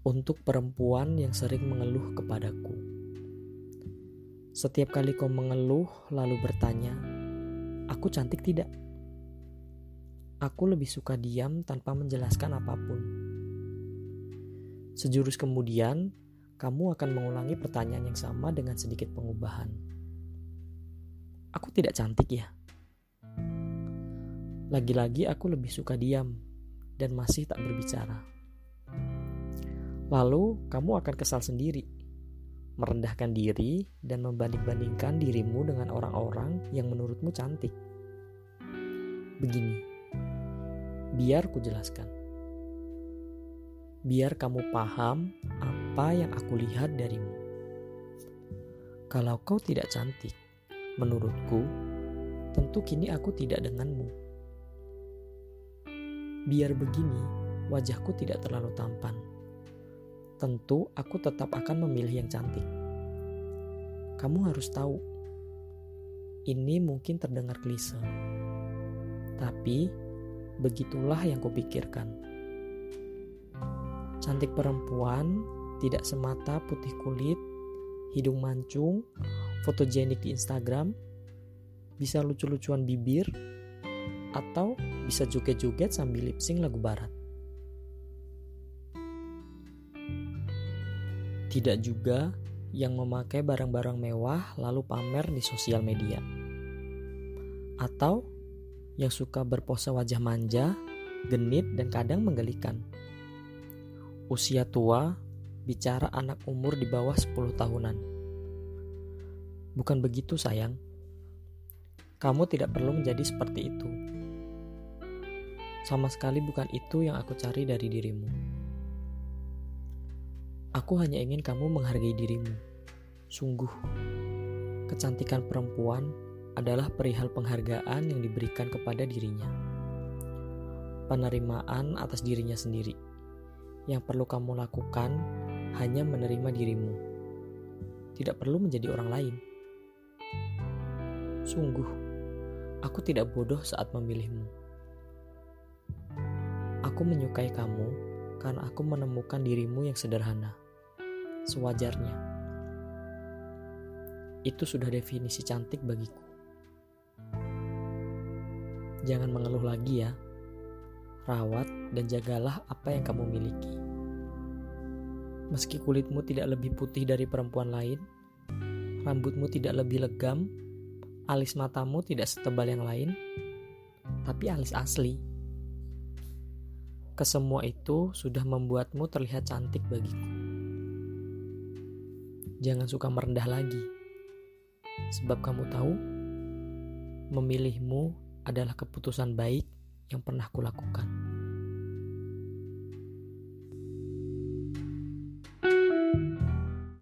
untuk perempuan yang sering mengeluh kepadaku. Setiap kali kau mengeluh lalu bertanya, "Aku cantik tidak?" Aku lebih suka diam tanpa menjelaskan apa pun. Sejurus kemudian, kamu akan mengulangi pertanyaan yang sama dengan sedikit pengubahan. Aku tidak cantik ya? Lagi-lagi aku lebih suka diam dan masih tak berbicara. Lalu kamu akan kesal sendiri, merendahkan diri dan membanding-bandingkan dirimu dengan orang-orang yang menurutmu cantik. Begini, biar ku jelaskan. Biar kamu paham apa yang aku lihat darimu. Kalau kau tidak cantik, menurutku, tentu kini aku tidak denganmu Biar begini, wajahku tidak terlalu tampan. Tentu aku tetap akan memilih yang cantik. Kamu harus tahu, ini mungkin terdengar klise. Tapi, begitulah yang kupikirkan. Cantik perempuan tidak semata putih kulit, hidung mancung, fotogenik di Instagram, bisa lucu-lucuan bibir, atau bisa joget-joget sambil lip sync lagu barat. Tidak juga yang memakai barang-barang mewah lalu pamer di sosial media. Atau yang suka berpose wajah manja, genit, dan kadang menggelikan. Usia tua, bicara anak umur di bawah 10 tahunan. Bukan begitu sayang. Kamu tidak perlu menjadi seperti itu. Sama sekali bukan itu yang aku cari dari dirimu. Aku hanya ingin kamu menghargai dirimu. Sungguh, kecantikan perempuan adalah perihal penghargaan yang diberikan kepada dirinya. Penerimaan atas dirinya sendiri. Yang perlu kamu lakukan hanya menerima dirimu. Tidak perlu menjadi orang lain. Sungguh, aku tidak bodoh saat memilihmu. Aku menyukai kamu karena aku menemukan dirimu yang sederhana, sewajarnya. Itu sudah definisi cantik bagiku. Jangan mengeluh lagi ya. Rawat dan jagalah apa yang kamu miliki. Meski kulitmu tidak lebih putih dari perempuan lain, rambutmu tidak lebih legam, alis matamu tidak setebal yang lain, tapi alis asli Kesemua itu sudah membuatmu terlihat cantik bagiku. Jangan suka merendah lagi, sebab kamu tahu, memilihmu adalah keputusan baik yang pernah kulakukan.